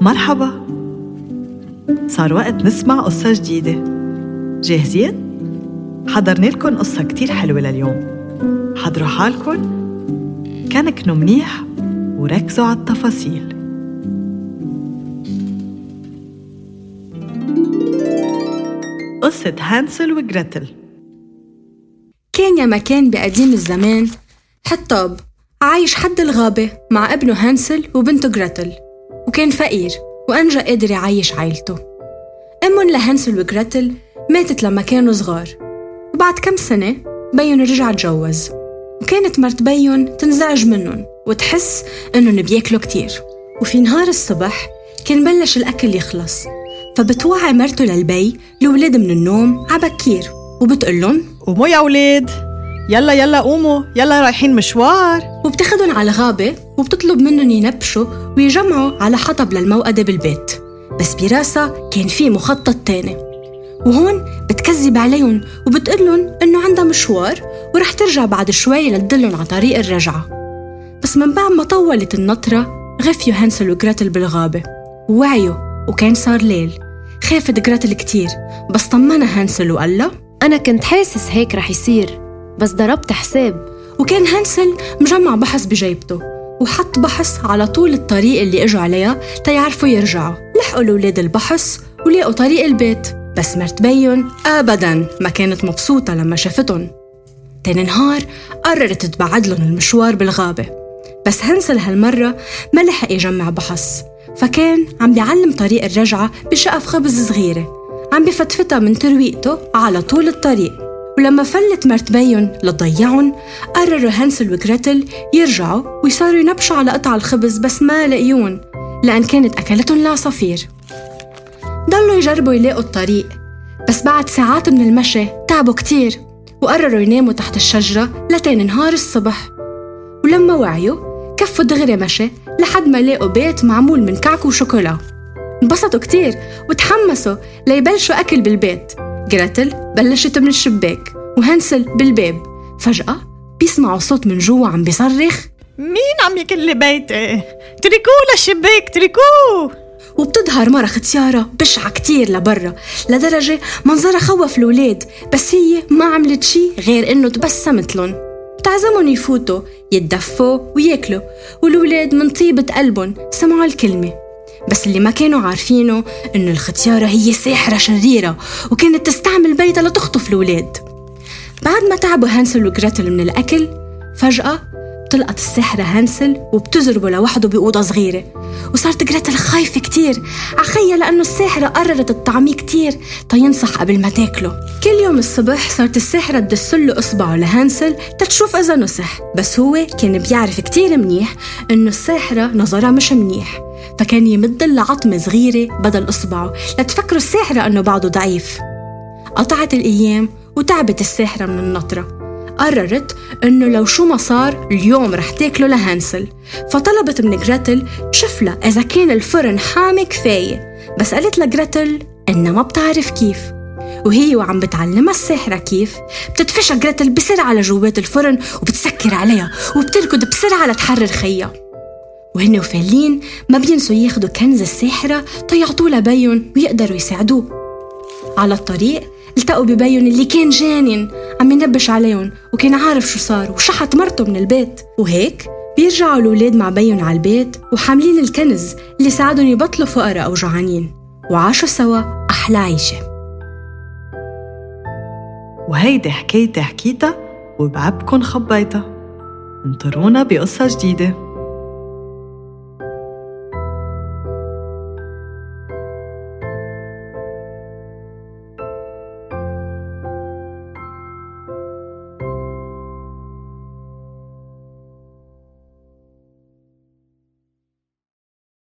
مرحبا. صار وقت نسمع قصة جديدة. جاهزين؟ حضرنا لكم قصة كتير حلوة لليوم. حضروا حالكم. كنكنوا منيح وركزوا على التفاصيل. قصة هانسل وجريتل. كان يا مكان بقديم الزمان حطاب عايش حد الغابة مع ابنه هانسل وبنته جريتل. وكان فقير وأنجأ قادر يعيش عيلته. أمهم لهانسل وجريتل ماتت لما كانوا صغار وبعد كم سنة بيّن رجع تجوز وكانت مرت بيّن تنزعج منهم وتحس إنهم بياكلوا كتير. وفي نهار الصبح كان بلش الأكل يخلص فبتوعي مرته للبيّ الولاد من النوم عبكير وبتقلن قوموا يا ولاد يلا يلا قوموا. يلا رايحين مشوار. وبتاخدن على غابة وبتطلب منهم ينبشوا ويجمعوا على حطب للموقدة بالبيت. بس براسها كان في مخطط تاني. وهون بتكذب عليهم وبتقلن إنه عندها مشوار ورح ترجع بعد شوي لتدلن على طريق الرجعة. بس من بعد ما طولت النطرة غفيوا هانسل وجراتل بالغابة. ووعيوا وكان صار ليل. خافت جراتل كتير. بس طمنها هانسل وقال لها أنا كنت حاسس هيك رح يصير. بس ضربت حساب. وكان هانسل مجمع بحص بجيبته وحط بحص على طول الطريق اللي إجوا عليها تيعرفوا يرجعوا. لحقوا الولاد البحص ولقوا طريق البيت بس مرت بيّن ابدا ما كانت مبسوطة لما شافتهم. تاني نهار قررت تبعد لهم المشوار بالغابة. بس هانسل هالمرة ما لحق يجمع بحص فكان عم بيعلم طريق الرجعة بشقف خبز صغيرة. عم بفتفتها من ترويقته على طول الطريق. ولما فلت مرت بيون لتضيعهم قرروا هانسل وجريتل يرجعوا وصاروا ينبشوا على قطع الخبز بس ما لقيون لأن كانت أكلتهم العصافير ضلوا يجربوا يلاقوا الطريق بس بعد ساعات من المشي تعبوا كتير وقرروا يناموا تحت الشجرة لتاني نهار الصبح. ولما وعيوا كفوا دغري مشي لحد ما لاقوا بيت معمول من كعك وشوكولا. انبسطوا كتير وتحمسوا ليبلشوا أكل بالبيت. جريتل بلشت من الشباك وهنسل بالباب. فجأة بيسمعوا صوت من جوا عم بيصرخ. مين عم يكل بيتي؟ تركوه للشباك تركوه! وبتظهر مرة ختيارة بشعة كتير لبرا لدرجة منظرها خوف الولاد بس هي ما عملت شي غير إنه تبسمت لهم بتعزمهم يفوتوا يتدفوا وياكلوا والولاد من طيبة قلبهم سمعوا الكلمة. بس اللي ما كانوا عارفينه إنه الختيارة هي ساحرة شريرة وكانت تستعمل بيتها لتخطف الولاد بعد ما تعبوا هانسل وجريتل من الأكل فجأة بتلقط الساحرة هانسل وبتزربه لوحده بأوضة صغيرة. وصارت جريتل خايفة كتير. عخيا لأنه الساحرة قررت تطعميه كتير تينصح قبل ما تاكله. كل يوم الصبح صارت الساحرة تدسله إصبعه لهانسل تتشوف إذا نصح. بس هو كان بيعرف كتير منيح إنه الساحرة نظرها مش منيح. فكان يمد لها عطمة صغيرة بدل إصبعه لتفكروا الساحرة إنه بعده ضعيف. قطعت الأيام وتعبت الساحرة من النطرة. قررت إنه لو شو ما صار اليوم رح تاكله لهانسل فطلبت من جريتل تشوف لها إذا كان الفرن حامي كفاية. بس قالت لجريتل إنها ما بتعرف كيف. وهي وعم بتعلمها الساحرة كيف. بتدفشها جريتل بسرعة لجوات الفرن وبتسكر عليها وبتركض بسرعة لتحرر خيها. وهن وفالين ما بينسوا ياخدوا كنز الساحرة تيعطوه لبيون ويقدروا يساعدوه. على الطريق التقوا ببيون اللي كان جانن عم ينبش عليهم وكان عارف شو صار وشحت مرته من البيت. وهيك بيرجعوا الولاد مع بيون على البيت وحاملين الكنز اللي ساعدهم يبطلوا فقراء أو جوعانين وعاشوا سوا أحلى عيشة. وهيدي حكايتي حكيتها وبعبكن خبيتها. انطرونا بقصة جديدة.